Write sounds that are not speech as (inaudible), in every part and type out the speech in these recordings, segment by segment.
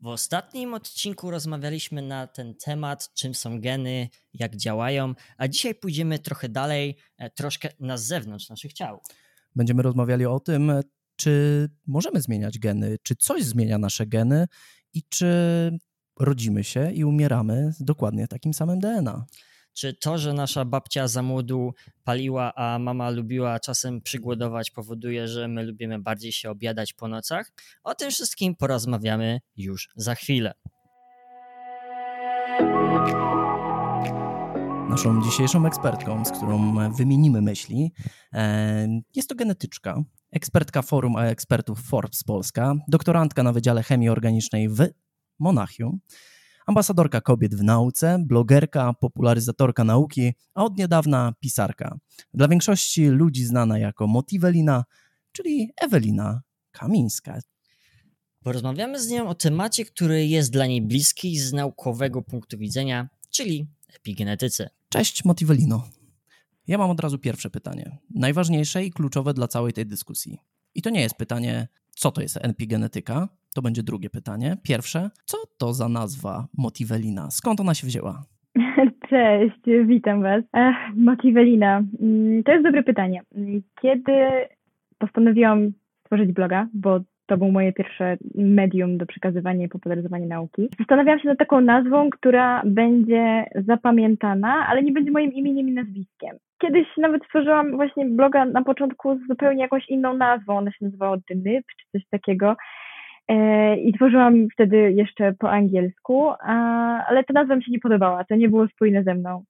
W ostatnim odcinku rozmawialiśmy na ten temat, czym są geny, jak działają, a dzisiaj pójdziemy trochę dalej, e, troszkę na zewnątrz naszych ciał. Będziemy rozmawiali o tym, czy możemy zmieniać geny, czy coś zmienia nasze geny i czy rodzimy się i umieramy z dokładnie takim samym DNA. Czy to, że nasza babcia za młodu paliła, a mama lubiła czasem przygłodować, powoduje, że my lubimy bardziej się obiadać po nocach? O tym wszystkim porozmawiamy już za chwilę. Naszą dzisiejszą ekspertką, z którą wymienimy myśli, e, jest to genetyczka, ekspertka Forum Ekspertów Forbes Polska, doktorantka na Wydziale Chemii Organicznej w Monachium, ambasadorka kobiet w nauce, blogerka, popularyzatorka nauki, a od niedawna pisarka. Dla większości ludzi znana jako Motivelina, czyli Ewelina Kamińska. Porozmawiamy z nią o temacie, który jest dla niej bliski z naukowego punktu widzenia, czyli epigenetyce. Cześć Motivelino. Ja mam od razu pierwsze pytanie, najważniejsze i kluczowe dla całej tej dyskusji. I to nie jest pytanie, co to jest epigenetyka, to będzie drugie pytanie. Pierwsze, co to za nazwa Motivelina? Skąd ona się wzięła? (laughs) Cześć, witam Was. Motivelina, mm, to jest dobre pytanie. Kiedy postanowiłam stworzyć bloga, bo to było moje pierwsze medium do przekazywania i popularyzowania nauki. Zastanawiałam się nad taką nazwą, która będzie zapamiętana, ale nie będzie moim imieniem i nazwiskiem. Kiedyś nawet stworzyłam właśnie bloga na początku z zupełnie jakąś inną nazwą. Ona się nazywała Nip, czy coś takiego. E, I tworzyłam wtedy jeszcze po angielsku, ale ta nazwa mi się nie podobała, to nie było spójne ze mną.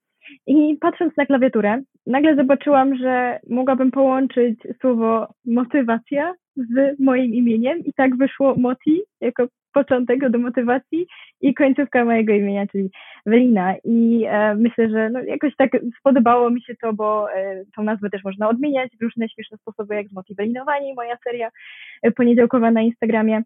I patrząc na klawiaturę, nagle zobaczyłam, że mogłabym połączyć słowo motywacja z moim imieniem i tak wyszło Moti jako początek do motywacji i końcówka mojego imienia, czyli Welina. I e, myślę, że no, jakoś tak spodobało mi się to, bo e, tą nazwę też można odmieniać w różne śmieszne sposoby, jak zmotywelinowanie, moja seria e, poniedziałkowa na Instagramie.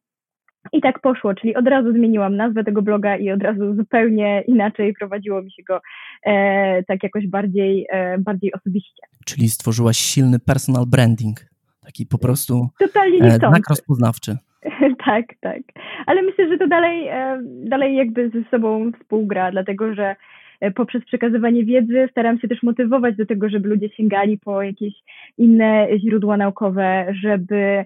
I tak poszło, czyli od razu zmieniłam nazwę tego bloga i od razu zupełnie inaczej prowadziło mi się go e, tak jakoś bardziej, e, bardziej osobiście. Czyli stworzyłaś silny personal branding, taki po prostu Totalnie e, znak rozpoznawczy. (laughs) tak, tak. Ale myślę, że to dalej, e, dalej jakby ze sobą współgra, dlatego że e, poprzez przekazywanie wiedzy staram się też motywować do tego, żeby ludzie sięgali po jakieś inne źródła naukowe, żeby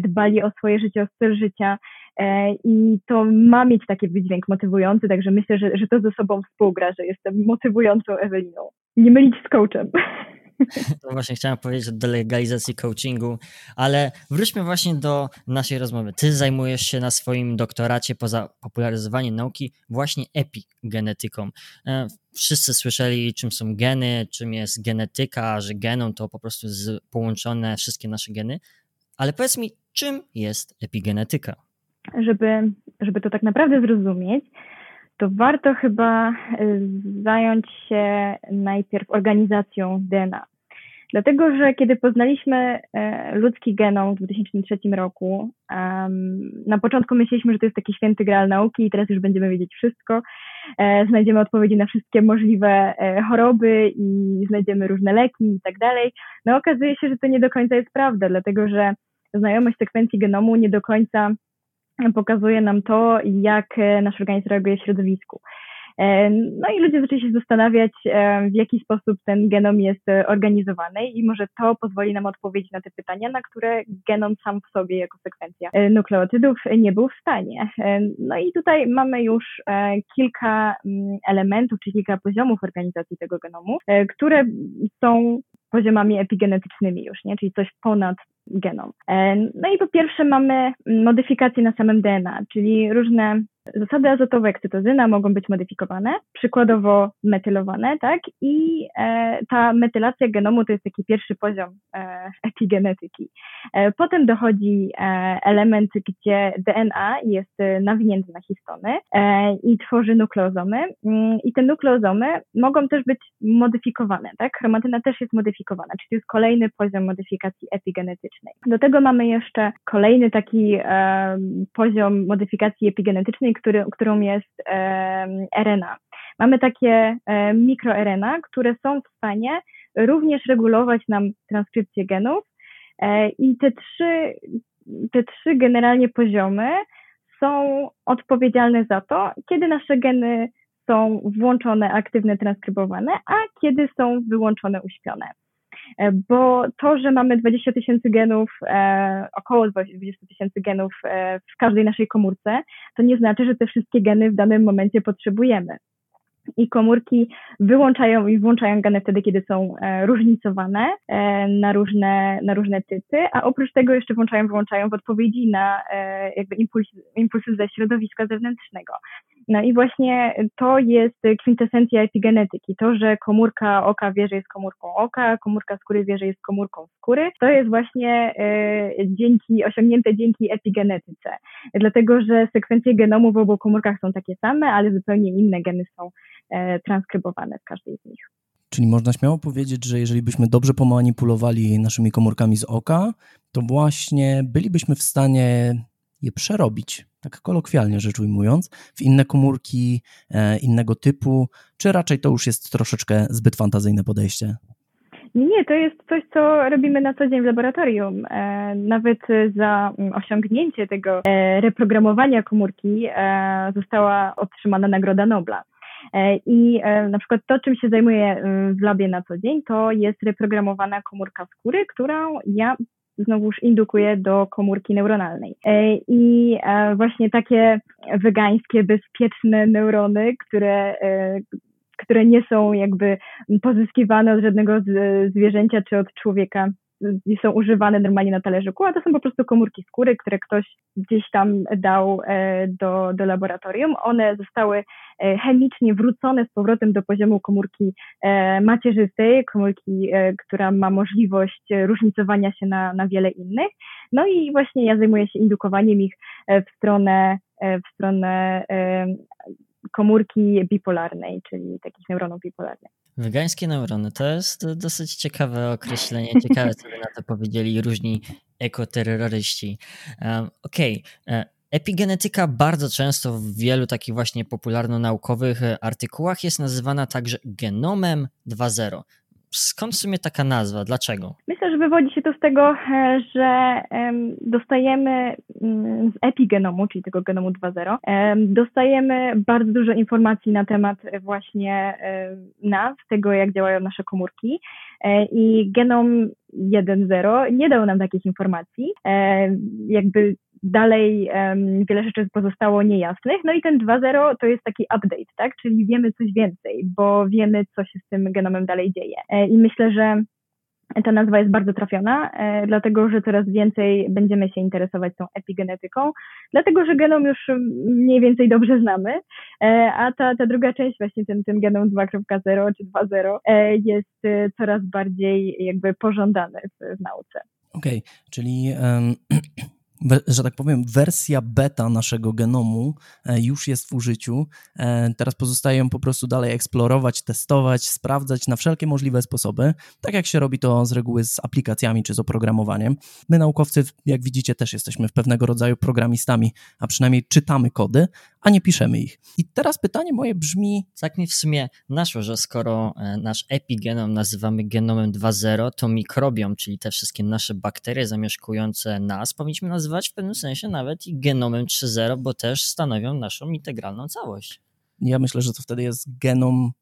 dbali o swoje życie, o styl życia. E, I to ma mieć taki wydźwięk motywujący, także myślę, że, że to ze sobą współgra, że jestem motywującą Eweliną. Nie mylić z coachem. To właśnie chciałem powiedzieć o delegalizacji coachingu, ale wróćmy właśnie do naszej rozmowy. Ty zajmujesz się na swoim doktoracie poza popularyzowaniem nauki właśnie epigenetyką. E, wszyscy słyszeli, czym są geny, czym jest genetyka, że genom to po prostu połączone wszystkie nasze geny, ale powiedz mi, czym jest epigenetyka? Żeby, żeby to tak naprawdę zrozumieć, to warto chyba y, zająć się najpierw organizacją DNA. Dlatego, że kiedy poznaliśmy e, ludzki genom w 2003 roku, na początku myśleliśmy, że to jest taki święty graal nauki i teraz już będziemy wiedzieć wszystko. E, znajdziemy odpowiedzi na wszystkie możliwe e, choroby i znajdziemy różne leki i tak dalej. No okazuje się, że to nie do końca jest prawda, dlatego że znajomość sekwencji genomu nie do końca pokazuje nam to, jak e, nasz organizm reaguje w środowisku. E, no i ludzie zaczęli się zastanawiać, e, w jaki sposób ten genom jest organizowany i może to pozwoli nam odpowiedzieć na te pytania, na które genom sam w sobie jako sekwencja nukleotydów nie był w stanie. No i tutaj mamy już kilka mm, elementów, czy kilka poziomów organizacji tego genomu, które są poziomami epigenetycznymi już, nie? czyli coś ponad genom. E, no i po pierwsze mamy modyfikacje na samym DNA, czyli różne Zasady azotowe jak cytozyna mogą być modyfikowane, przykładowo metylowane, tak? I e, ta metylacja genomu to jest taki pierwszy poziom e, epigenetyki. E, potem dochodzi e, element, gdzie DNA jest e, nawinięty na histony e, i tworzy nukleozomy. Mm, I te nukleozomy mogą też być modyfikowane, tak? Chromatyna też jest modyfikowana, czyli to jest kolejny poziom modyfikacji epigenetycznej. Do tego mamy jeszcze kolejny taki poziom modyfikacji epigenetycznej, który, którą jest RNA. Mamy takie mikroRNA, które są w stanie również regulować nam transkrypcję genów e, i te trzy, te trzy generalnie poziomy są odpowiedzialne za to, kiedy nasze geny są włączone, aktywne, transkrybowane, a kiedy są wyłączone, uśpione. E, bo to, że mamy 20 tysięcy genów, e, około 20 tysięcy genów e, w każdej naszej komórce, to nie znaczy, że te wszystkie geny w danym momencie potrzebujemy i komórki wyłączają i włączają geny wtedy, kiedy są różnicowane na różne, na różne typy, a oprócz tego jeszcze włączają, wyłączają w odpowiedzi na jakby impuls, impulsy ze środowiska zewnętrznego. No i właśnie to jest kwintesencja epigenetyki. To, że komórka oka wie, że jest komórką oka, komórka skóry wie, że jest komórką skóry, to jest właśnie dzięki, osiągnięte dzięki epigenetyce. Dlatego, że sekwencje genomu w obu komórkach są takie same, ale zupełnie inne geny są E, transkrybowane w każdej z nich. Czyli można śmiało powiedzieć, że jeżeli byśmy dobrze pomanipulowali naszymi komórkami z oka, to właśnie bylibyśmy w stanie je przerobić, tak kolokwialnie rzecz ujmując, w inne komórki e, innego typu, czy raczej to już jest troszeczkę zbyt fantazyjne podejście? Nie, to jest coś, co robimy na co dzień w laboratorium. E, nawet za mm, osiągnięcie tego reprogramowania komórki została otrzymana Nagroda Nobla. E, I e, na przykład to, czym się zajmuję e, w labie na co dzień, to jest reprogramowana komórka skóry, którą ja znowuż indukuję do komórki neuronalnej. I właśnie takie wegańskie, bezpieczne neurony, które które nie są jakby pozyskiwane od żadnego zwierzęcia czy od człowieka, są używane normalnie na talerzyku, a to są po prostu komórki skóry, które ktoś gdzieś tam dał e, do, do laboratorium. One zostały e, chemicznie wrócone z powrotem do poziomu komórki e, macierzystej, komórki, która ma możliwość różnicowania się na, na wiele innych. No i właśnie ja zajmuję się indukowaniem ich w stronę, w stronę komórki bipolarnej, czyli takich neuronów bipolarnych. Wegańskie neurony to jest dosyć ciekawe określenie. Ciekawe, co na to powiedzieli różni ekoterroryści. Um, Okej. Okay. E, epigenetyka bardzo często w wielu takich właśnie popularno-naukowych artykułach jest nazywana także genomem 2.0. Skąd w sumie taka nazwa? Dlaczego? Myślę, że wywodzi się to z tego, e, że dostajemy mm, z epigenomu, czyli tego genomu 2.0, dostajemy bardzo dużo informacji na temat właśnie nas, tego jak działają nasze komórki e, i genom 1.0 nie dał nam takich informacji. E, jakby dalej wiele rzeczy pozostało niejasnych. No i ten 2.0 to jest taki update, tak? Czyli wiemy coś więcej, bo wiemy, co się z tym genomem dalej dzieje. E, I myślę, że ta nazwa jest bardzo trafiona, e, dlatego że coraz więcej będziemy się interesować tą epigenetyką, dlatego że genom już mniej więcej dobrze znamy, e, a ta, ta druga część, właśnie ten, ten genom 2.0 czy 2.0 e, jest coraz bardziej jakby pożądany w, w nauce. Okej, okay, czyli um, (clears throat) że tak powiem, wersja beta naszego genomu e, już jest w użyciu. E, teraz pozostaje ją po prostu dalej eksplorować, testować, sprawdzać na wszelkie możliwe sposoby, tak jak się robi to z reguły z aplikacjami czy z oprogramowaniem. My, naukowcy, jak widzicie, też jesteśmy w pewnego rodzaju programistami, a przynajmniej czytamy kody, a nie piszemy ich. I teraz pytanie moje brzmi. Tak mi w sumie naszło, że skoro e, nasz epigenom nazywamy genomem 2.0, to mikrobiom, czyli te wszystkie nasze bakterie zamieszkujące nas, powinniśmy nazywać w pewnym sensie nawet i genomem 3.0, bo też stanowią naszą integralną całość. Ja myślę, że to wtedy jest genom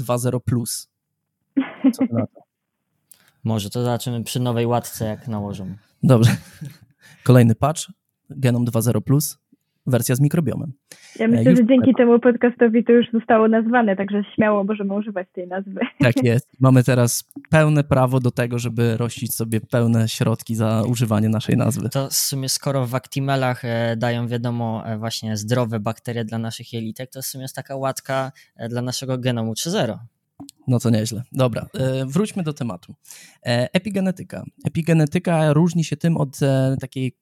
2.0. Plus. Co na to? Może to zobaczymy przy nowej łatce, jak nałożą. Dobrze. Kolejny patch, genom 2.0 plus wersja z mikrobiomem. Ja e, myślę, już że dzięki temu podcastowi to już zostało nazwane, także śmiało możemy używać tej nazwy. (laughs) Tak jest. (laughs) Mamy teraz pełne prawo do tego, żeby rościć sobie pełne środki za używanie naszej nazwy. To w sumie skoro w Actimelach e, dają wiadomo e, właśnie zdrowe bakterie dla naszych jelitek, to w sumie jest taka łatka dla naszego genomu 3.0. No to nieźle. Dobra, wróćmy do tematu. Epigenetyka. Epigenetyka różni się tym od takiej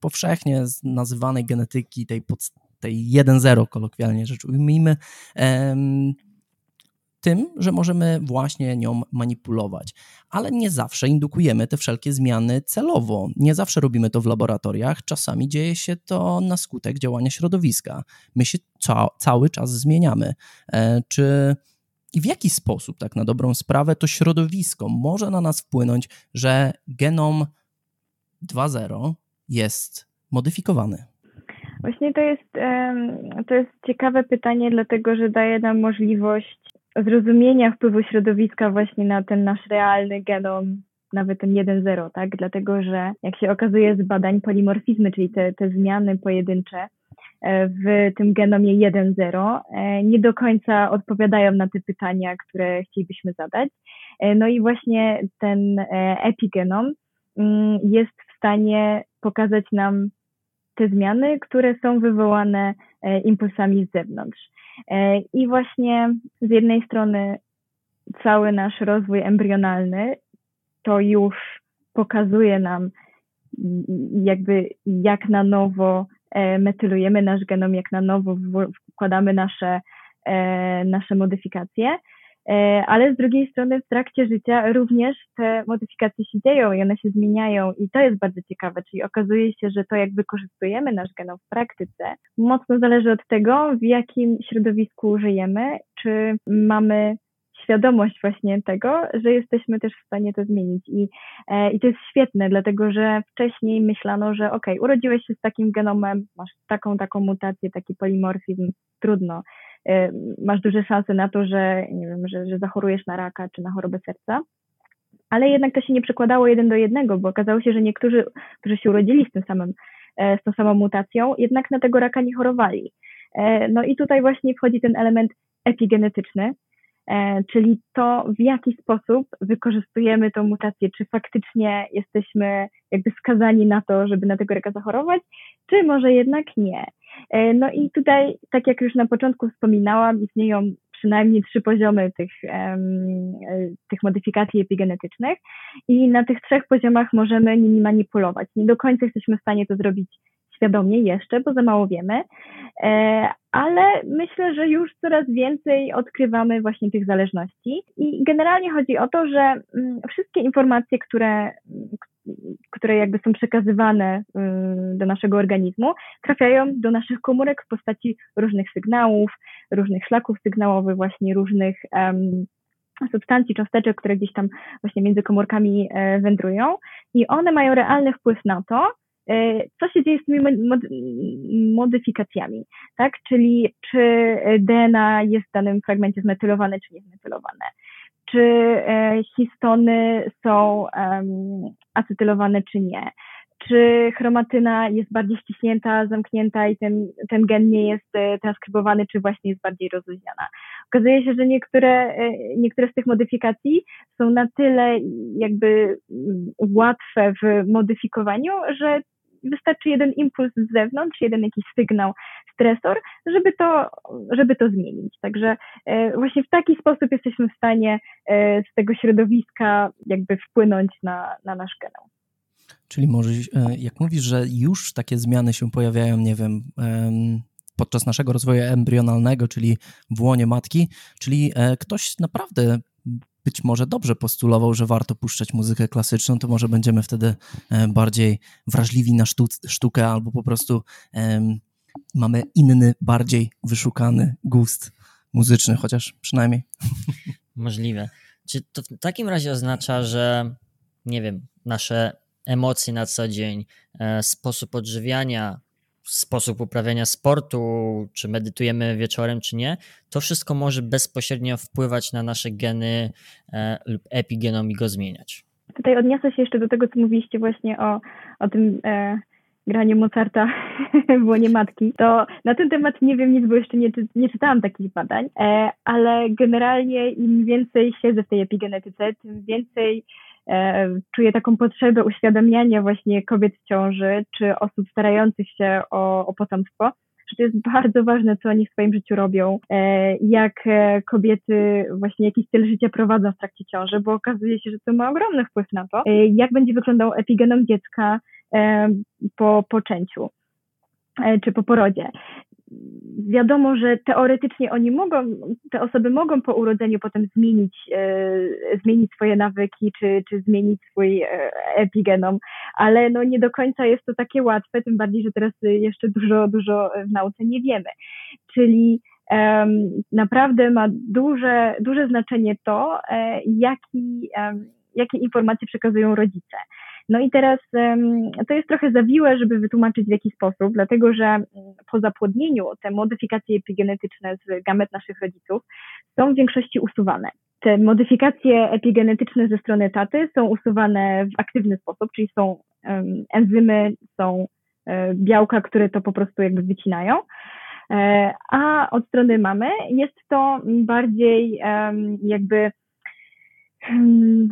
powszechnie nazywanej genetyki, tej, tej 1.0 kolokwialnie rzecz ujmijmy, tym, że możemy właśnie nią manipulować. Ale nie zawsze indukujemy te wszelkie zmiany celowo. Nie zawsze robimy to w laboratoriach. Czasami dzieje się to na skutek działania środowiska. My się ca cały czas zmieniamy. E, czy i w jaki sposób, tak na dobrą sprawę, to środowisko może na nas wpłynąć, że genom 2.0 jest modyfikowany? Właśnie to jest, to jest ciekawe pytanie, dlatego że daje nam możliwość zrozumienia wpływu środowiska właśnie na ten nasz realny genom, nawet ten 1.0, tak? Dlatego, że jak się okazuje z badań polimorfizmy, czyli te, te zmiany pojedyncze e, w tym genomie 1.0 e, nie do końca odpowiadają na te pytania, które chcielibyśmy zadać. E, no i właśnie ten epigenom mm, jest w stanie pokazać nam te zmiany, które są wywołane impulsami z zewnątrz. I właśnie z jednej strony cały nasz rozwój embrionalny to już pokazuje nam jakby jak na nowo e, metylujemy nasz genom, jak na nowo wkładamy nasze, e, nasze modyfikacje, e, ale z drugiej strony w trakcie życia również te modyfikacje się dzieją i one się zmieniają i to jest bardzo ciekawe, czyli okazuje się, że to jak wykorzystujemy nasz genom w praktyce mocno zależy od tego, w jakim środowisku żyjemy, czy mamy świadomość właśnie tego, że jesteśmy też w stanie to zmienić. I, e, i to jest świetne, dlatego że wcześniej myślano, że ok, urodziłeś się z takim genomem, masz taką, taką mutację, taki polimorfizm, trudno. E, masz duże szanse na to, że, nie wiem, że, że zachorujesz na raka czy na chorobę serca. Ale jednak to się nie przekładało jeden do jednego, bo okazało się, że niektórzy, którzy się urodzili z tym samym, e, z tą samą mutacją, jednak na tego raka nie chorowali. No i tutaj właśnie wchodzi ten element epigenetyczny, E, czyli to, w jaki sposób wykorzystujemy tą mutację, czy faktycznie jesteśmy jakby skazani na to, żeby na tego raka zachorować, czy może jednak nie. E, no i tutaj, tak jak już na początku wspominałam, istnieją przynajmniej trzy poziomy tych, um, tych modyfikacji epigenetycznych i na tych trzech poziomach możemy nimi manipulować. Nie do końca jesteśmy w stanie to zrobić świadomie jeszcze, bo za mało wiemy, e, ale myślę, że już coraz więcej odkrywamy właśnie tych zależności. I generalnie chodzi o to, że mm, wszystkie informacje, które, które jakby są przekazywane y, do naszego organizmu, trafiają do naszych komórek w postaci różnych sygnałów, różnych szlaków sygnałowych, właśnie różnych substancji, cząsteczek, które gdzieś tam właśnie między komórkami e, wędrują i one mają realny wpływ na to, co się dzieje z tymi modyfikacjami, tak? Czyli czy DNA jest w danym fragmencie zmetylowane, czy nie zmetylowane, czy e, histony są acetylowane, czy nie, czy chromatyna jest bardziej ściśnięta, zamknięta i ten, ten gen nie jest e, transkrybowany, czy właśnie jest bardziej rozluźniona. Okazuje się, że niektóre, niektóre z tych modyfikacji są na tyle jakby łatwe w modyfikowaniu, że wystarczy jeden impuls z zewnątrz, jeden jakiś sygnał, stresor, żeby to, żeby to zmienić. Także e, właśnie w taki sposób jesteśmy w stanie e, z tego środowiska jakby wpłynąć na, na nasz genom. Czyli może, e, jak mówisz, że już takie zmiany się pojawiają, nie wiem, podczas naszego rozwoju embrionalnego, czyli w łonie matki, czyli ktoś naprawdę być może dobrze postulował, że warto puszczać muzykę klasyczną, to może będziemy wtedy e, bardziej wrażliwi na sztukę albo po prostu um, mamy inny, bardziej wyszukany gust muzyczny, chociaż przynajmniej. (laughs) Możliwe. Czy to w takim razie oznacza, że nie wiem, nasze emocje na co dzień, e, sposób odżywiania, sposób uprawiania sportu, czy medytujemy wieczorem, czy nie, to wszystko może bezpośrednio wpływać na nasze geny e, lub epigenom i go zmieniać. Tutaj odniosę się jeszcze do tego, co mówiliście właśnie o, o tym e, graniu Mozarta (laughs) w łonie matki. To na ten temat nie wiem nic, bo jeszcze nie, nie czytałam takich badań, e, ale generalnie im więcej siedzę w tej epigenetyce, tym więcej czuję taką potrzebę uświadamiania właśnie kobiet w ciąży, czy osób starających się o, o potomstwo, że to jest bardzo ważne, co oni w swoim życiu robią, e, jak e, kobiety właśnie jaki styl życia prowadzą w trakcie ciąży, bo okazuje się, że to ma ogromny wpływ na to, jak będzie wyglądał epigenom dziecka po poczęciu czy po porodzie wiadomo, że teoretycznie oni mogą, te osoby mogą po urodzeniu potem zmienić, e, zmienić swoje nawyki, czy, czy zmienić swój e, epigenom, ale no nie do końca jest to takie łatwe, tym bardziej, że teraz jeszcze dużo, dużo w nauce nie wiemy. Czyli um, naprawdę ma duże, duże znaczenie to, e, jaki, jakie informacje przekazują rodzice. No i teraz to jest trochę zawiłe, żeby wytłumaczyć w jaki sposób, dlatego że mm, po zapłodnieniu te modyfikacje epigenetyczne z gamet naszych rodziców są w większości usuwane. Te modyfikacje epigenetyczne ze strony taty są usuwane w aktywny sposób, czyli są enzymy, są e, białka, które to po prostu jakby wycinają. E, a od strony mamy jest to bardziej jakby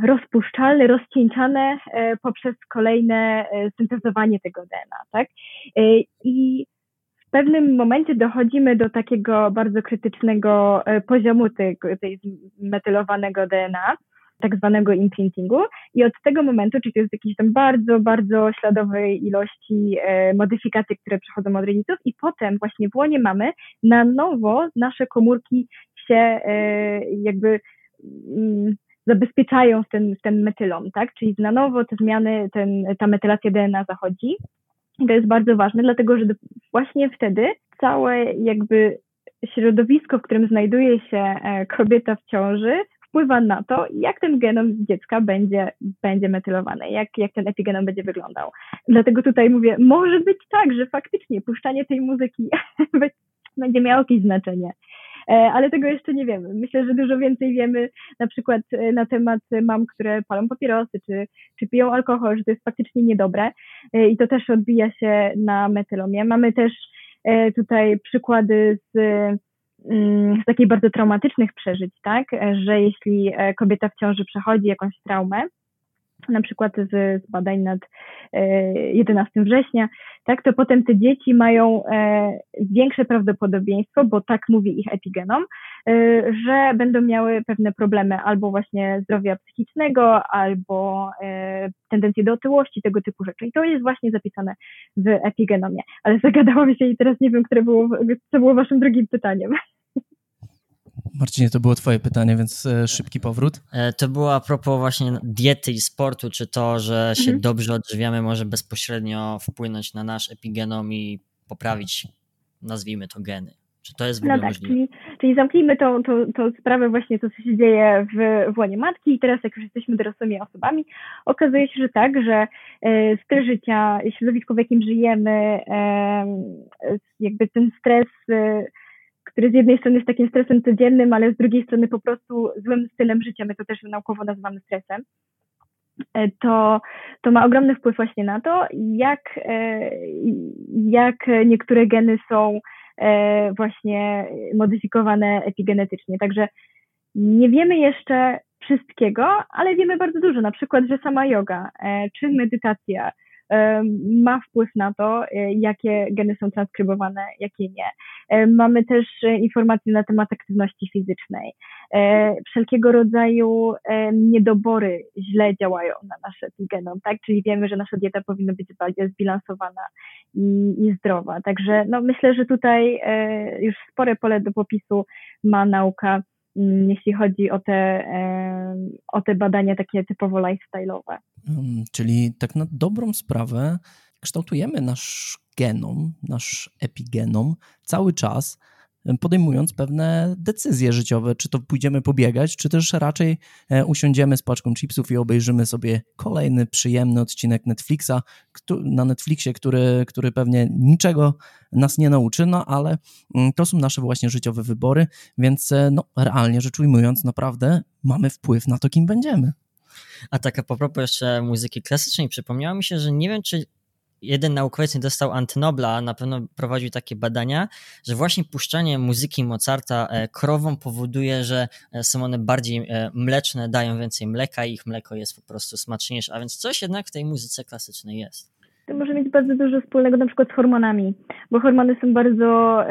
rozpuszczalne, rozcieńczane e, poprzez kolejne syntezowanie tego DNA, tak? I w pewnym momencie dochodzimy do takiego bardzo krytycznego poziomu tej, tej zmetylowanego DNA, tak zwanego imprintingu i od tego momentu, czyli to jest jakiejś tam bardzo, bardzo śladowej ilości e, modyfikacji, które przechodzą od rodziców i potem właśnie w łonie mamy na nowo nasze komórki się e, jakby mm, zabezpieczają w ten, w ten metylom, tak? Czyli na nowo te zmiany, ten, ta metylacja DNA zachodzi. I to jest bardzo ważne, dlatego że właśnie wtedy całe jakby środowisko, w którym znajduje się e, kobieta w ciąży, wpływa na to, jak ten genom dziecka będzie, będzie metylowany, jak, jak ten epigenom będzie wyglądał. Dlatego tutaj mówię, może być tak, że faktycznie puszczanie tej muzyki (laughs) będzie miało jakieś znaczenie. E, ale tego jeszcze nie wiemy. Myślę, że dużo więcej wiemy na przykład e, na temat mam, które palą papierosy, czy, czy piją alkohol, że to jest faktycznie niedobre e, i to też odbija się na metylomie. Mamy też tutaj przykłady z Mm, z takich bardzo traumatycznych przeżyć, tak, że jeśli kobieta w ciąży przechodzi jakąś traumę, na przykład z, z badań nad 11 e, września, tak, to potem te dzieci mają e, większe prawdopodobieństwo, bo tak mówi ich epigenom, że będą miały pewne problemy albo właśnie zdrowia psychicznego, albo tendencje do otyłości, tego typu rzeczy. I to jest właśnie zapisane w epigenomie. Ale zagadałam się i teraz nie wiem, które było, co było waszym drugim pytaniem. Marcinie, to było twoje pytanie, więc e, szybki powrót. E, to było a propos właśnie diety i sportu, czy to, że się mhm. dobrze odżywiamy może bezpośrednio wpłynąć na nasz epigenom i poprawić, nazwijmy to, geny. Czy to jest w no ogóle no tak, możliwe? Czyli, czyli zamknijmy tą, tą, tą sprawę właśnie, to co się dzieje w, w łonie matki i teraz jak już jesteśmy dorosłymi osobami, okazuje się, że tak, że e, styl życia, środowisko w jakim żyjemy, e, jakby ten stres e, który z jednej strony jest takim stresem codziennym, ale z drugiej strony po prostu złym stylem życia, my to też naukowo nazywamy stresem, e, to, to ma ogromny wpływ właśnie na to, jak, e, jak niektóre geny są e, właśnie modyfikowane epigenetycznie. Także nie wiemy jeszcze wszystkiego, ale wiemy bardzo dużo, na przykład, że sama yoga czy medytacja ma wpływ na to, e, jakie geny są transkrybowane, jakie nie. Mamy też e, informacje na temat aktywności fizycznej. E, wszelkiego rodzaju niedobory źle działają na nasze epigenom, tak? Czyli wiemy, że nasza dieta powinna być bardziej zbilansowana i, i zdrowa. Także no, myślę, że tutaj już spore pole do popisu ma nauka jeśli chodzi o te, o te badania takie typowo lifestyle'owe. Hmm, czyli tak na dobrą sprawę kształtujemy nasz genom, nasz epigenom cały czas podejmując pewne decyzje życiowe, czy to pójdziemy pobiegać, czy też raczej e, usiądziemy z paczką chipsów i obejrzymy sobie kolejny przyjemny odcinek Netflixa, na Netflixie, który, który pewnie niczego nas nie nauczy, no ale mm, to są nasze właśnie życiowe wybory, więc e, no, realnie rzecz ujmując, naprawdę mamy wpływ na to, kim będziemy. A tak a propos jeszcze muzyki klasycznej, przypomniało mi się, że nie wiem, czy jeden naukowiec nie dostał antynobla, na pewno prowadził takie badania, że właśnie puszczanie muzyki Mozarta e, krowom powoduje, że e, są one bardziej e, mleczne, dają więcej mleka i ich mleko jest po prostu smaczniejsze, a więc coś jednak w tej muzyce klasycznej jest. To może mieć bardzo dużo wspólnego na przykład z hormonami, bo hormony są bardzo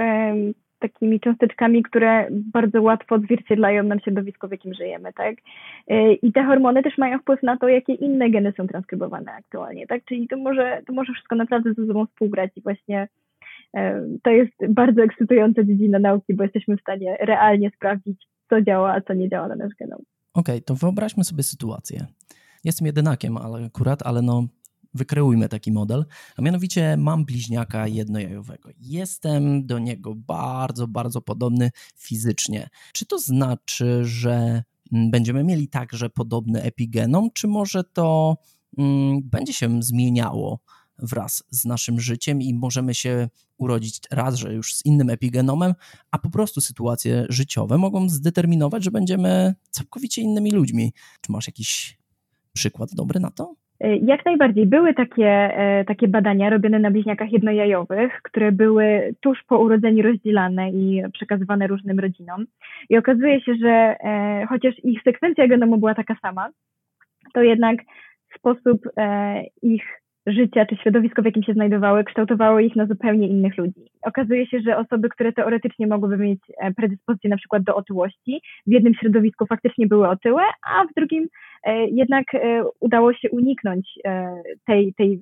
takimi cząsteczkami, które bardzo łatwo odzwierciedlają nam środowisko, w jakim żyjemy, tak? Y, I te hormony też mają wpływ na to, jakie inne geny są transkrybowane aktualnie, tak? Czyli to może, to może wszystko naprawdę ze sobą współgrać i właśnie y, to jest bardzo ekscytująca dziedzina nauki, bo jesteśmy w stanie realnie sprawdzić, co działa, a co nie działa na nasz genom. Okej, okay, to wyobraźmy sobie sytuację. Jestem jedynakiem, ale akurat, ale no wykreujmy taki model, a mianowicie mam bliźniaka jednojajowego. Jestem do niego bardzo, bardzo podobny fizycznie. Czy to znaczy, że mm, będziemy mieli także podobny epigenom, czy może to mm, będzie się zmieniało wraz z naszym życiem i możemy się urodzić raz, że już z innym epigenomem, a po prostu sytuacje życiowe mogą zdeterminować, że będziemy całkowicie innymi ludźmi. Czy masz jakiś przykład dobry na to? E, jak najbardziej. Były takie, e, takie badania robione na bliźniakach jednojajowych, które były tuż po urodzeniu rozdzielane i przekazywane różnym rodzinom. I okazuje się, że e, chociaż ich sekwencja genomu była taka sama, to jednak sposób ich życia czy środowisko, w jakim się znajdowały, kształtowało ich na zupełnie innych ludzi. Okazuje się, że osoby, które teoretycznie mogłyby mieć e, predyspozycję na przykład do otyłości, w jednym środowisku faktycznie były otyłe, a w drugim e, jednak e, udało się uniknąć tej, tej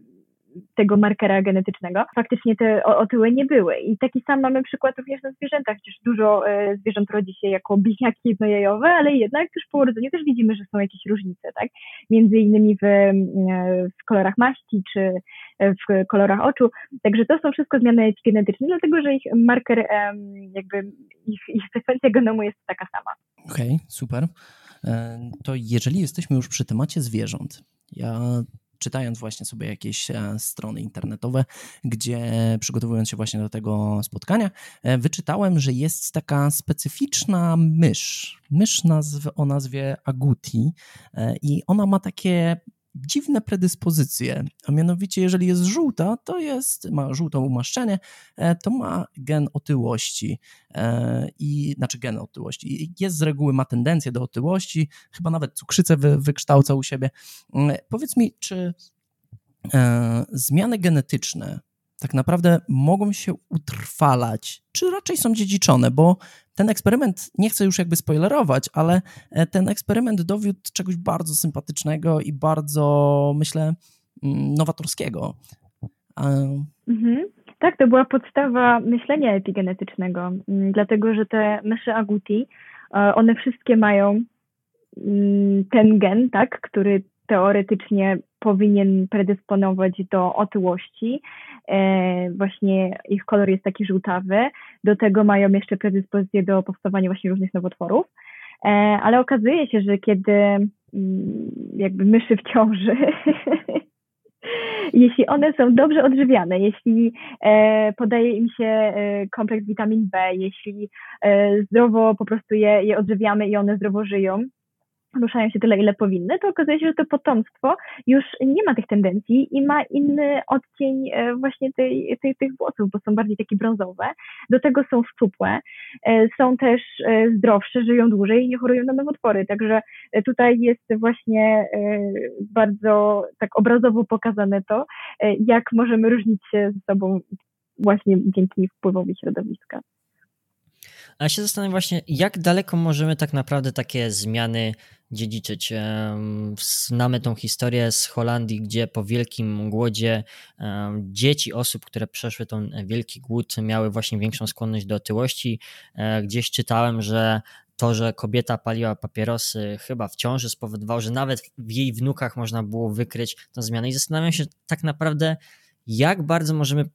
tego markera genetycznego, faktycznie te otyłe nie były. I taki sam mamy przykład również na zwierzętach, przecież dużo e, zwierząt rodzi się jako bliźniaki jednojajowe, ale jednak już po urodzeniu też widzimy, że są jakieś różnice, tak? Między innymi w, e, w kolorach maści czy w kolorach oczu. Także to są wszystko zmiany genetyczne, dlatego że ich marker, jakby ich, ich sekwencja genomu jest taka sama. Okej, okay, super. E, to jeżeli jesteśmy już przy temacie zwierząt, ja czytając właśnie sobie jakieś e, strony internetowe, gdzie przygotowując się właśnie do tego spotkania, e, wyczytałem, że jest taka specyficzna mysz, mysz nazw, o nazwie Aguti i ona ma takie dziwne predyspozycje, a mianowicie jeżeli jest żółta, to jest, ma żółtą umaszczenie, e, to ma gen otyłości e, i, znaczy gen otyłości. Jest z reguły, ma tendencję do otyłości, chyba nawet cukrzycę wy, wykształca u siebie. Mm, powiedz mi, czy e, zmiany genetyczne tak naprawdę mogą się utrwalać, czy raczej są dziedziczone, bo ten eksperyment, nie chcę już jakby spoilerować, ale e, ten eksperyment dowiódł czegoś bardzo sympatycznego i bardzo, myślę, mm, nowatorskiego. Mhm. Tak, to była podstawa myślenia epigenetycznego, mm, dlatego że te myszy aguti, e, one wszystkie mają mm, ten gen, tak, który teoretycznie powinien predysponować do otyłości. E, właśnie ich kolor jest taki żółtawy. Do tego mają jeszcze predyspozycję do powstawania właśnie różnych nowotworów. E, ale okazuje się, że kiedy mm, jakby myszy w ciąży, (laughs) jeśli one są dobrze odżywiane, jeśli e, podaje im się kompleks witamin B, jeśli zdrowo po prostu je, je odżywiamy i one zdrowo żyją, ruszają się tyle, ile powinny, to okazuje się, że to potomstwo już nie ma tych tendencji i ma inny odcień e, właśnie tej, tej, tych włosów, bo są bardziej takie brązowe. Do tego są szczupłe, e, są też e, zdrowsze, żyją dłużej i nie chorują na nowotwory. Także tutaj jest właśnie bardzo tak obrazowo pokazane to, jak możemy różnić się ze sobą właśnie dzięki wpływowi środowiska. A się zastanawiam właśnie, jak daleko możemy tak naprawdę takie zmiany dziedziczyć. Znamy tą historię z Holandii, gdzie po wielkim głodzie dzieci osób, które przeszły ten wielki głód, miały właśnie większą skłonność do otyłości. E, gdzieś czytałem, że to, że kobieta paliła papierosy chyba w ciąży spowodowało, że nawet w jej wnukach można było wykryć tę zmianę. I zastanawiam się tak naprawdę, jak bardzo możemy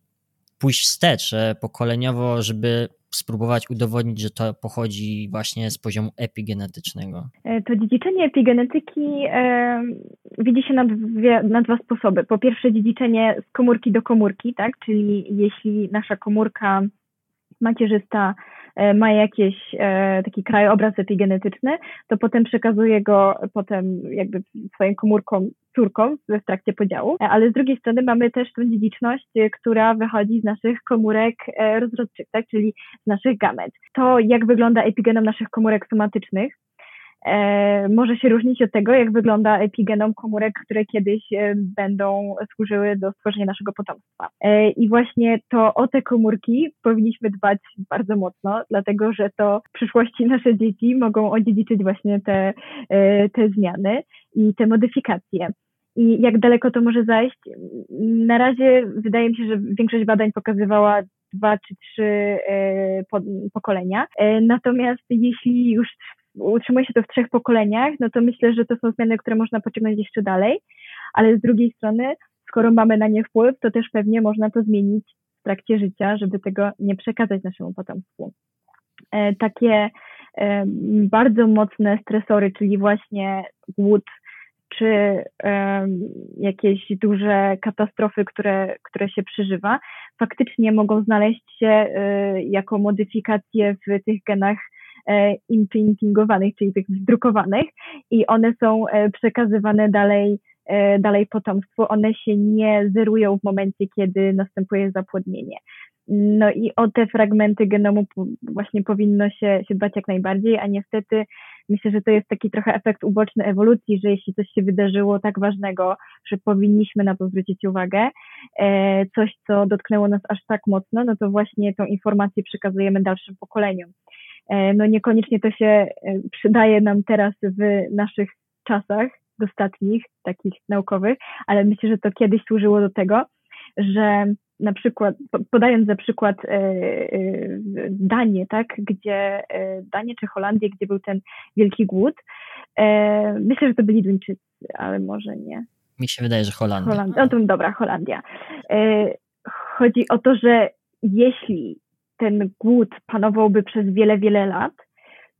pójść wstecz e, pokoleniowo, żeby spróbować udowodnić, że to pochodzi właśnie z poziomu epigenetycznego? E, to dziedziczenie epigenetyki e, widzi się na, dwie, na dwa sposoby. Po pierwsze dziedziczenie z komórki do komórki, tak? czyli jeśli nasza komórka macierzysta e, ma jakiś e, taki krajobraz epigenetyczny, to potem przekazuje go potem jakby swoim komórkom, córkom w trakcie podziału, e, ale z drugiej strony mamy też tą dziedziczność, która wychodzi z naszych komórek rozrodczych, tak, czyli z naszych gamet. To, jak wygląda epigenom naszych komórek somatycznych, e, może się różnić od tego, jak wygląda epigenom komórek, które kiedyś e, będą służyły do stworzenia naszego potomstwa. E, I właśnie to o te komórki powinniśmy dbać bardzo mocno, dlatego że to w przyszłości nasze dzieci mogą odziedziczyć właśnie te, e, te zmiany i te modyfikacje. I jak daleko to może zajść? Na razie wydaje mi się, że większość badań pokazywała dwa czy trzy e, pokolenia. E, natomiast jeśli już utrzymuje się to w trzech pokoleniach, no to myślę, że to są zmiany, które można pociągnąć jeszcze dalej, ale z drugiej strony, skoro mamy na nie wpływ, to też pewnie można to zmienić w trakcie życia, żeby tego nie przekazać naszemu potomstwu. E, takie e, bardzo mocne stresory, czyli właśnie głód, czy um, jakieś duże katastrofy, które, które się przeżywa, faktycznie mogą znaleźć się y, jako modyfikacje w tych genach imprintingowanych, czyli tych wdrukowanych i one są e, przekazywane dalej, e, dalej potomstwu. One się nie zerują w momencie, kiedy następuje zapłodnienie. No i o te fragmenty genomu właśnie powinno się, się dbać jak najbardziej, a niestety myślę, że to jest taki trochę efekt uboczny ewolucji, że jeśli coś się wydarzyło tak ważnego, że powinniśmy na to zwrócić uwagę, e, coś, co dotknęło nas aż tak mocno, no to właśnie tą informację przekazujemy dalszym pokoleniom. E, no niekoniecznie to się e, przydaje nam teraz w naszych czasach dostatnich, takich naukowych, ale myślę, że to kiedyś służyło do tego, że na przykład, podając za przykład e, Danię, tak, gdzie Danię czy Holandię, gdzie był ten wielki głód, myślę, że to byli Duńczycy, ale może nie. Mi się wydaje, że Holandia. Holandia. No to dobra, Holandia. Chodzi o to, że jeśli ten głód panowałby przez wiele, wiele lat,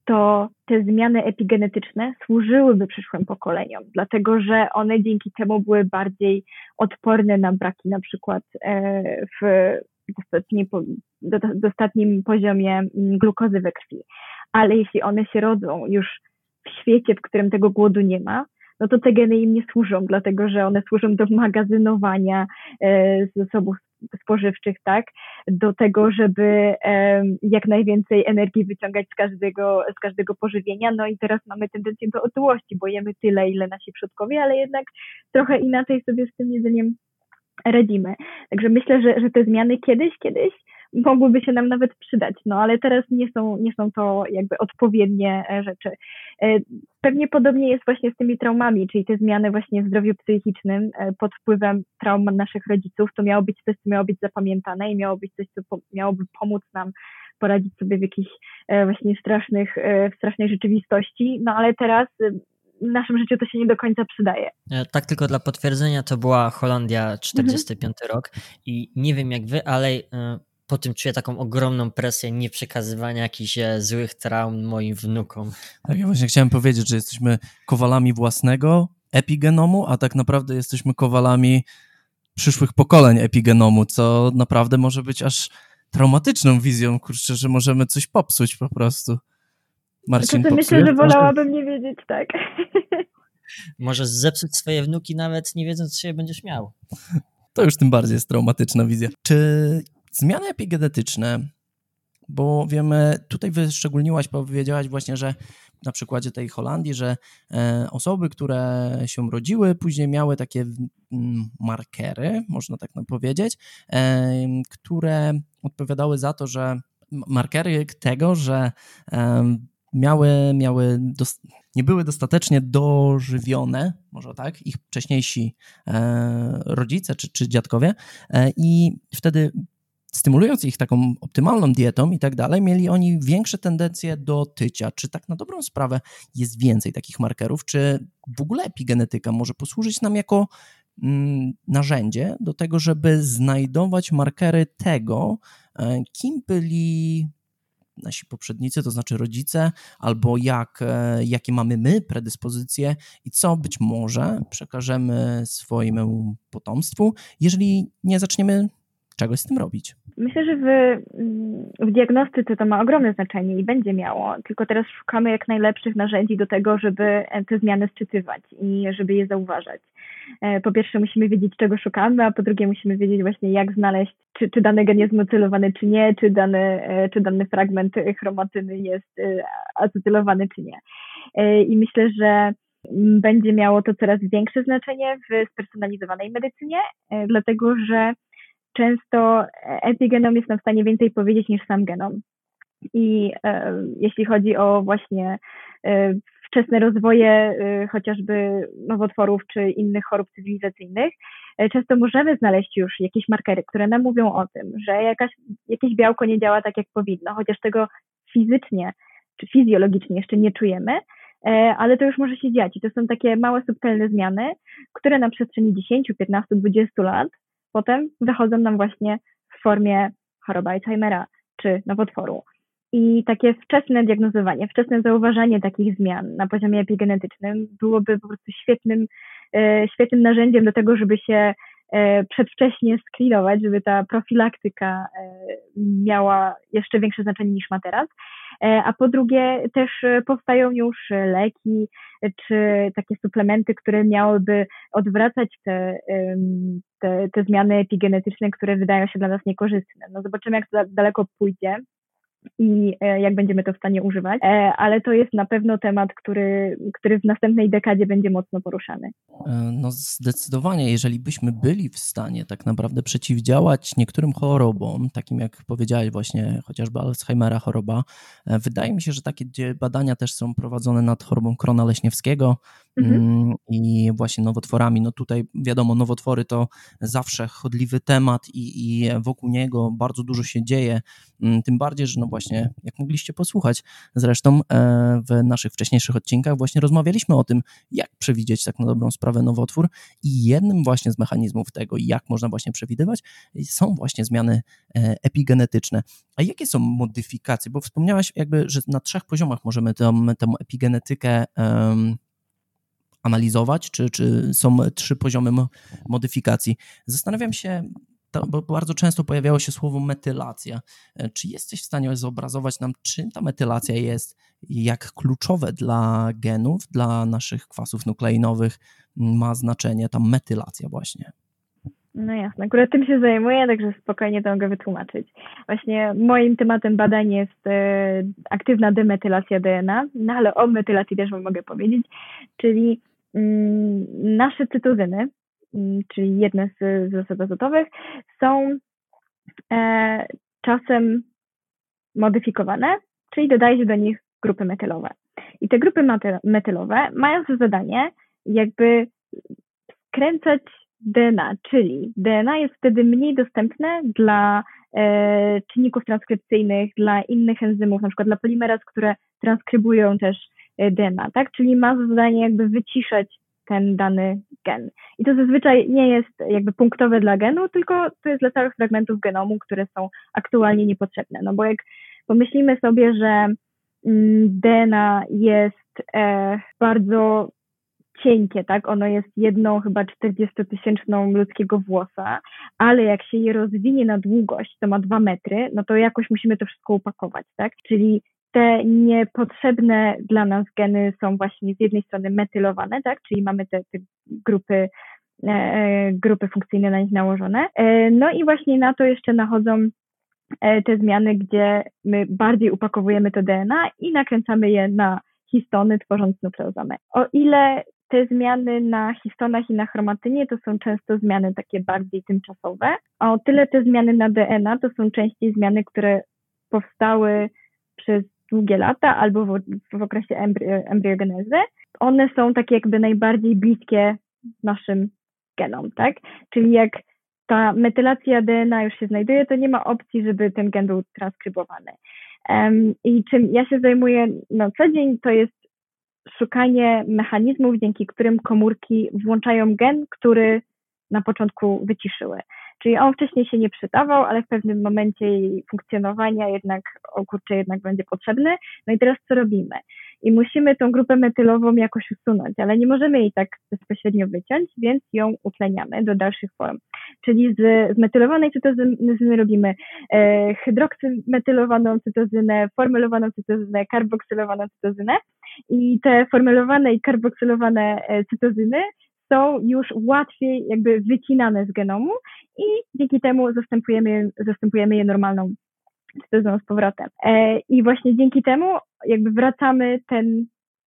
to te zmiany epigenetyczne służyłyby przyszłym pokoleniom, dlatego że one dzięki temu były bardziej odporne na braki, na przykład e, w dostatnim, poziomie mm, glukozy we krwi. Ale jeśli one się rodzą już w świecie, w którym tego głodu nie ma, no to te geny im nie służą, dlatego że one służą do magazynowania e, zasobów spożywczych, tak, do tego, żeby jak najwięcej energii wyciągać z każdego, z każdego pożywienia. No i teraz mamy tendencję do otyłości, bo jemy tyle, ile nasi przodkowie, ale jednak trochę inaczej sobie z tym jedzeniem radzimy. Także myślę, że, że te zmiany kiedyś, kiedyś mogłyby się nam nawet przydać, no ale teraz nie są, nie są to jakby odpowiednie e, rzeczy. E, pewnie podobnie jest właśnie z tymi traumami, czyli te zmiany właśnie w zdrowiu psychicznym e, pod wpływem traum naszych rodziców, to miało być coś, co miało być zapamiętane i miało być coś, co miałoby pomóc nam poradzić sobie w jakichś właśnie strasznych, w strasznej rzeczywistości, no ale teraz w naszym życiu to się nie do końca przydaje. Tak, tylko dla potwierdzenia, to była Holandia 45 mhm. rok i nie wiem jak wy, ale po tym czuję taką ogromną presję nie przekazywania jakichś e, złych traum moim wnukom. Tak, ja właśnie chciałem powiedzieć, że jesteśmy kowalami własnego epigenomu, a tak naprawdę jesteśmy kowalami przyszłych pokoleń epigenomu, co naprawdę może być aż traumatyczną wizją, kurczę, że możemy coś popsuć po prostu. Marcin, to myślę, że wolałabym nie wiedzieć tak. (laughs) Możesz zepsuć swoje wnuki nawet nie wiedząc, czy je będziesz miał. To już tym bardziej jest traumatyczna wizja. Czy Zmiany epigenetyczne, bo wiemy, tutaj wyszczególniłaś, powiedziałaś właśnie, że na przykładzie tej Holandii, że e, osoby, które się rodziły, później miały takie markery, można tak powiedzieć, e, które odpowiadały za to, że markery tego, że e, miały, miały nie były dostatecznie dożywione, może tak, ich wcześniejsi rodzice czy, czy dziadkowie i wtedy stymulując ich taką optymalną dietą i tak dalej, mieli oni większe tendencje do tycia. Czy tak na dobrą sprawę jest więcej takich markerów? Czy w ogóle epigenetyka może posłużyć nam jako mm, narzędzie do tego, żeby znajdować markery tego, e, kim byli nasi poprzednicy, to znaczy rodzice, albo jak, e, jakie mamy my predyspozycje i co być może przekażemy swojemu potomstwu, jeżeli nie zaczniemy czegoś z tym robić. Myślę, że w, w diagnostyce to ma ogromne znaczenie i będzie miało, tylko teraz szukamy jak najlepszych narzędzi do tego, żeby te zmiany sczytywać i żeby je zauważać. E, po pierwsze musimy wiedzieć, czego szukamy, a po drugie musimy wiedzieć właśnie, jak znaleźć, czy, czy dany gen jest mocylowany, czy nie, czy dany, e, czy dany fragment chromatyny jest e, acetylowany, czy nie. I myślę, że będzie miało to coraz większe znaczenie w spersonalizowanej medycynie, dlatego że często epigenom jest nam w stanie więcej powiedzieć niż sam genom. I e, jeśli chodzi o właśnie e, wczesne rozwoje e, chociażby nowotworów czy innych chorób cywilizacyjnych, e, często możemy znaleźć już jakieś markery, które nam mówią o tym, że jakaś, jakieś białko nie działa tak, jak powinno, chociaż tego fizycznie czy fizjologicznie jeszcze nie czujemy, e, ale to już może się dziać. I to są takie małe, subtelne zmiany, które na przestrzeni 10, 15, 20 lat potem wychodzą nam właśnie w formie choroby Alzheimera czy nowotworu. i takie wczesne diagnozowanie, wczesne zauważanie takich zmian na poziomie epigenetycznym byłoby po prostu świetnym, e, świetnym narzędziem do tego, żeby się e, przedwcześnie screenować, żeby ta profilaktyka e, miała jeszcze większe znaczenie niż ma teraz. A po drugie, też powstają już leki czy takie suplementy, które miałyby odwracać te, te, te zmiany epigenetyczne, które wydają się dla nas niekorzystne. No zobaczymy, jak to daleko pójdzie i e, jak będziemy to w stanie używać, e, ale to jest na pewno temat, który, który w następnej dekadzie będzie mocno poruszany. E, no zdecydowanie, jeżeli byśmy byli w stanie tak naprawdę przeciwdziałać niektórym chorobom, takim jak powiedziałeś właśnie chociażby Alzheimera choroba, wydaje mi się, że takie badania też są prowadzone nad chorobą Krona Leśniewskiego mhm. I właśnie nowotworami. No tutaj wiadomo, nowotwory to zawsze chodliwy temat i, i wokół niego bardzo dużo się dzieje, tym bardziej, że no właśnie, jak mogliście posłuchać zresztą e, w naszych wcześniejszych odcinkach, właśnie rozmawialiśmy o tym, jak przewidzieć tak na dobrą sprawę nowotwór i jednym właśnie z mechanizmów tego, jak można właśnie przewidywać, są właśnie zmiany e, epigenetyczne. A jakie są modyfikacje? Bo wspomniałaś jakby, że na trzech poziomach możemy tę, tę epigenetykę um, analizować, czy, czy są trzy poziomy modyfikacji. Zastanawiam się, to, bo bardzo często pojawiało się słowo metylacja. Czy jesteś w stanie zobrazować nam, czym ta metylacja jest, jak kluczowe dla genów, dla naszych kwasów nukleinowych ma znaczenie ta metylacja właśnie? No jasne, akurat tym się zajmuję, także spokojnie to mogę wytłumaczyć. Właśnie moim tematem badań jest e, aktywna demetylacja DNA, no ale o metylacji też mogę powiedzieć, czyli nasze cytozyny, Mm, czyli jedne z zasad azotowych, są e, czasem modyfikowane, czyli dodaje się do nich grupy metylowe. I te grupy metylowe mają za zadanie jakby skręcać DNA, czyli DNA jest wtedy mniej dostępne dla e, czynników transkrypcyjnych, dla innych enzymów, na przykład dla polimeraz, które transkrybują też e, DNA, tak? Czyli ma za zadanie jakby wyciszać ten dany gen. I to zazwyczaj nie jest jakby punktowe dla genu, tylko to jest dla całych fragmentów genomu, które są aktualnie niepotrzebne. No bo jak pomyślimy sobie, że mm, DNA jest e, bardzo cienkie, tak? Ono jest jedną chyba 40-tysięczną ludzkiego włosa, ale jak się je rozwinie na długość, to ma dwa metry, no to jakoś musimy to wszystko upakować, tak? Czyli te niepotrzebne dla nas geny są właśnie z jednej strony metylowane, tak, czyli mamy te, te grupy, e, grupy funkcyjne na nich nałożone. E, no i właśnie na to jeszcze nachodzą e, te zmiany, gdzie my bardziej upakowujemy to DNA i nakręcamy je na histony, tworząc nukleozomę. O ile te zmiany na histonach i na chromatynie to są często zmiany takie bardziej tymczasowe, a o tyle te zmiany na DNA to są częściej zmiany, które powstały przez długie lata albo w, w okresie embry, embriogenezy, one są takie jakby najbardziej bliskie naszym genom, tak? Czyli jak ta metylacja DNA już się znajduje, to nie ma opcji, żeby ten gen był transkrybowany. Um, I czym ja się zajmuję na co dzień, to jest szukanie mechanizmów, dzięki którym komórki włączają gen, który na początku wyciszyły. Czyli on wcześniej się nie przydawał, ale w pewnym momencie jej funkcjonowania jednak, o kurczę, jednak będzie potrzebny. No i teraz co robimy? I musimy tą grupę metylową jakoś usunąć, ale nie możemy jej tak bezpośrednio wyciąć, więc ją utleniamy do dalszych form. Czyli z, z metylowanej cytozyny robimy e, hydroksymetylowaną cytozynę, formulowaną cytozynę, karboksylowaną cytozynę i te formulowane i karboksylowane cytozyny są już łatwiej jakby wycinane z genomu i dzięki temu zastępujemy, zastępujemy je normalną cytozą z powrotem. E, I właśnie dzięki temu jakby wracamy ten,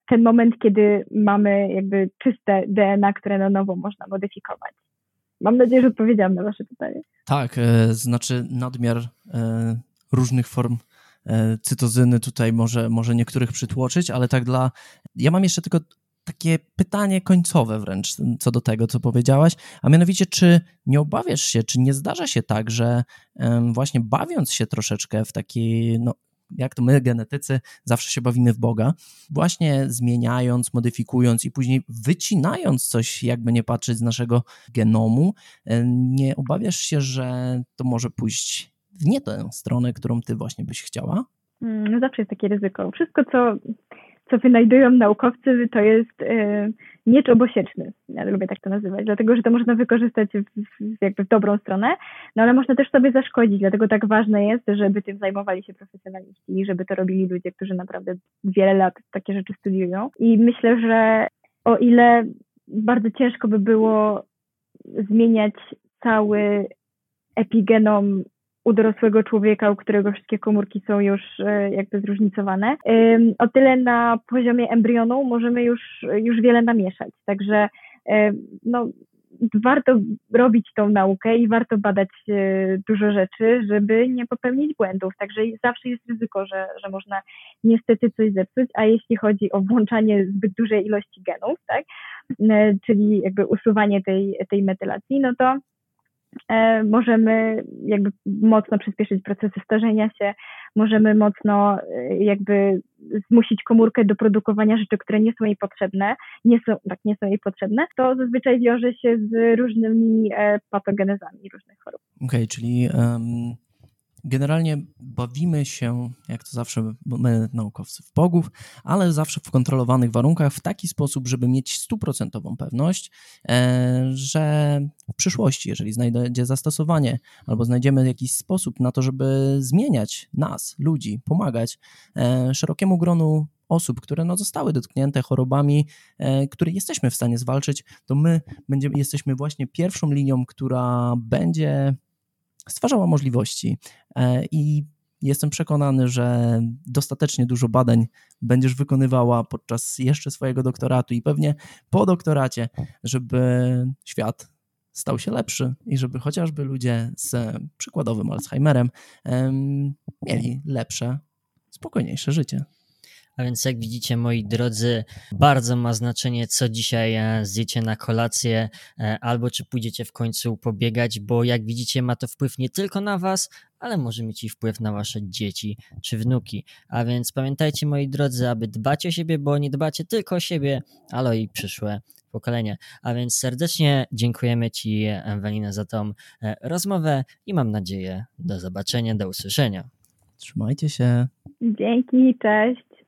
ten moment, kiedy mamy jakby czyste DNA, które na nowo można modyfikować. Mam nadzieję, że odpowiedziałam na Wasze pytanie. Tak, e, znaczy nadmiar e, różnych form cytozyny tutaj może, może niektórych przytłoczyć, ale tak dla. Ja mam jeszcze tylko takie pytanie końcowe wręcz co do tego, co powiedziałaś, a mianowicie, czy nie obawiasz się, czy nie zdarza się tak, że właśnie bawiąc się troszeczkę w taki, no, jak to my, genetycy, zawsze się bawimy w Boga, właśnie zmieniając, modyfikując i później wycinając coś, jakby nie patrzeć z naszego genomu, nie obawiasz się, że to może pójść w nie tę stronę, którą ty właśnie byś chciała? Mm, no zawsze jest takie ryzyko. Wszystko, co, co wynajdują naukowcy, to jest y, miecz obosieczny. Ja lubię tak to nazywać, dlatego że to można wykorzystać w, jakby w dobrą stronę, no ale można też sobie zaszkodzić, dlatego tak ważne jest, żeby tym zajmowali się profesjonaliści i żeby to robili ludzie, którzy naprawdę wiele lat takie rzeczy studiują. I myślę, że o ile bardzo ciężko by było zmieniać cały epigenom u dorosłego człowieka, u którego wszystkie komórki są już e, jakby zróżnicowane. O tyle na poziomie embrionu możemy już, już wiele namieszać. Także no, warto robić tą naukę i warto badać e, dużo rzeczy, żeby nie popełnić błędów. Także zawsze jest ryzyko, że, że można niestety coś zepsuć, a jeśli chodzi o włączanie zbyt dużej ilości genów, tak, e, czyli jakby usuwanie tej, tej metylacji, no to możemy jakby mocno przyspieszyć procesy starzenia się, możemy mocno e, jakby zmusić komórkę do produkowania rzeczy, które nie są jej potrzebne, nie są, tak, nie są jej potrzebne, to zazwyczaj wiąże się z różnymi e, patogenezami różnych chorób. Okej, okay, czyli um, Generalnie bawimy się, jak to zawsze my naukowcy, w bogów, ale zawsze w kontrolowanych warunkach, w taki sposób, żeby mieć stuprocentową pewność, e, że w przyszłości, jeżeli znajdzie zastosowanie albo znajdziemy jakiś sposób na to, żeby zmieniać nas, ludzi, pomagać e, szerokiemu gronu osób, które no, zostały dotknięte chorobami, e, które jesteśmy w stanie zwalczyć, to my będziemy, jesteśmy właśnie pierwszą linią, która będzie stwarzała możliwości e, i jestem przekonany, że dostatecznie dużo badań będziesz wykonywała podczas jeszcze swojego doktoratu i pewnie po doktoracie, żeby świat stał się lepszy i żeby chociażby ludzie z przykładowym Alzheimerem mieli lepsze, spokojniejsze życie. A więc jak widzicie, moi drodzy, bardzo ma znaczenie, co dzisiaj e, zjecie na kolację, e, albo czy pójdziecie w końcu pobiegać, bo jak widzicie, ma to wpływ nie tylko na Was, ale może mieć i wpływ na Wasze dzieci czy wnuki. A więc pamiętajcie, moi drodzy, aby dbać o siebie, bo nie dbacie tylko o siebie, ale i przyszłe pokolenie. A więc serdecznie dziękujemy Ci, Ewelina, za tą e, rozmowę i mam nadzieję do zobaczenia, do usłyszenia. Trzymajcie się. Dzięki, cześć.